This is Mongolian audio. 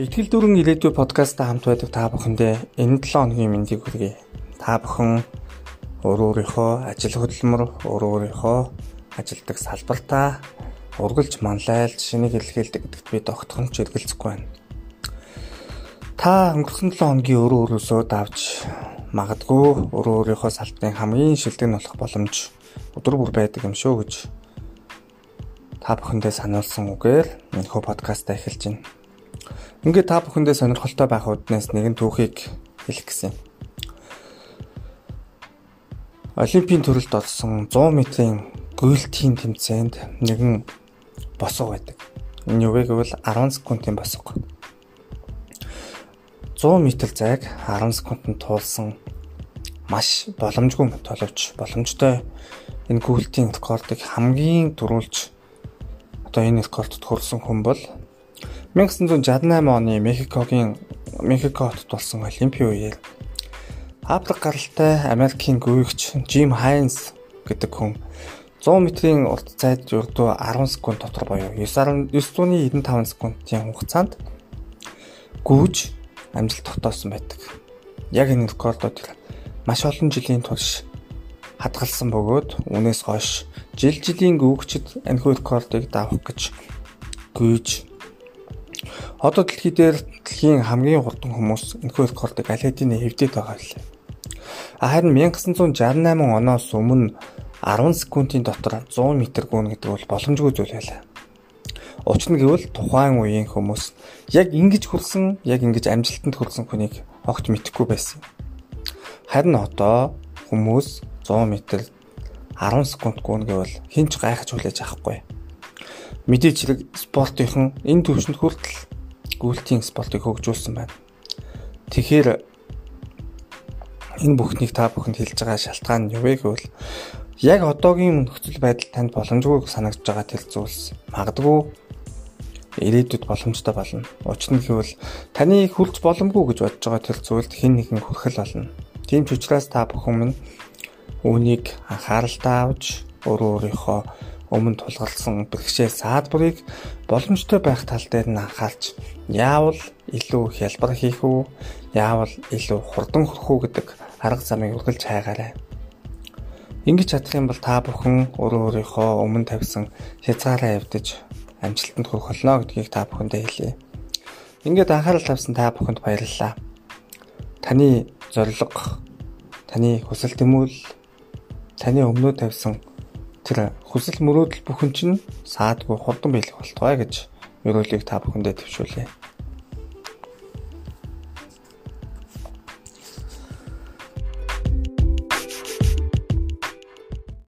Итгэл дүүрэн ирээдүй подкастта хамт байдаг та бүхэндээ энэ 7 хоногийн мэндийг хүргэе. Та бүхэн өөр өөрийнхөө ажил хөдөлмөр, өөр өөрийнхөө ажилдаг салбартаа ургалж манлайлж шинийг илэрхийлдэг гэдэгт би тогтхомч эргэлзэхгүй байна. Та өнгөрсөн 7 хоногийн өөрөө өөрөөсөө давж магадгүй өөрөө өөрийнхөө салтын хамгийн шилдэг нь болох боломж өдөр бүр байдаг юм шүү гэж та бүхэндээ сануулсан үгээр энэ хөө подкаста эхэлж байна. Ингээд та бүхэндээ сонирхолтой байх үднээс нэгэн түүхийг хэлэх гэсэн. Олимпийн төрөлд олсон 100 м-ийн гүйлтийн тэмцээнд нэгэн босго байдаг. Энэ юу вэ гэвэл 10 секундын босго. 100 м зайг 10 секундэд туулсан маш боломжгүй толовч боломжтой энэ гүйлтийн рекордыг хамгийн түрүүлж одоо энэ рекордод хүрсэн хүн бол 1968 оны Мехикогийн Мехико хотод болсон Олимпийн үеэр Африк гаралтай Америкийн гүйгч Жим Хайнс гэдэг хүн 100 м-ийн урт зайд ердөө 10 секунд дотор боيو 9.95 секундын хугацаанд гүйж амжилт тогтоосон байдаг. Яг энэ рекордод маш олон жилийн турш хадгалсан бөгөөд үүнээс хойш жил жилийн гүйгчд энэхүү рекордыг давах гэж гүйж Одоо дэлхий дээр дэлхийн хамгийн хурдан хүмүүс энэхүү рекордыг аль хэдийн хэвдээд байгаа лээ. Харин 1968 оноос өмнө 10 секундын дотор 100 м гүн гэдэг бол боломжгүй зүйл байлаа. Учир нь гэвэл тухайн үеийн хүмүүс яг ингэж хүрсэн, яг ингэж амжилтанд хүрсэн хүнийг огт мэдэхгүй байсан. Харин одоо хүмүүс 100 м 10 секунд гүн гэвэл хинч гайхаж хүлээж авахгүй. Мэдээж хэрэг спортынхан энэ төвшөнд хүртэл гүйлтийн спортыг хөгжүүлсэн байна. Тэгэхээр энэ бүхнийг та бүхэнд хэлж байгаа шалтгаан нь юу вэ гэвэл яг одоогийн нөхцөл байдал танд боломжгүй санагдж байгаа тэр зүйлс магадгүй ирээдүйд боломжтой болно. Учир нь гэвэл таны хүрч боломгүй гэж бодож байгаа тэр зүйлд хэн нэгэн хүрхэл болно. Тийм ч учраас та бүхэн минь үүнийг анхааралтай авч өөрөө өөрийнхөө өмнө тулгарсан бэрхшээл саадбарыг боломжтой байх тал дээр нь анхаарч яавал илүү хялбар хийх үү, яавал илүү хурдан хөрөх үү гэдэг арга замыг үргэлж хайгаарай. Ингэж чадах юм бол та бүхэн өөрөө өөрийнхөө өмнө тавьсан хязгаараа явдаж амжилтанд хүрэх болно гэдгийг та бүхэндээ хэлье. Ингээд анхаарал тавьсан та бүхэнд баярлалаа. Таны зорилго, таны хүсэл тэмүүлэл, таны өмнөө тавьсан тэр хүсэл мөрөөдөл бүхэн чинь саадгүй хурдан биелэх болтугай гэж ерөөлийг та бүхэндээ төвшүүлье.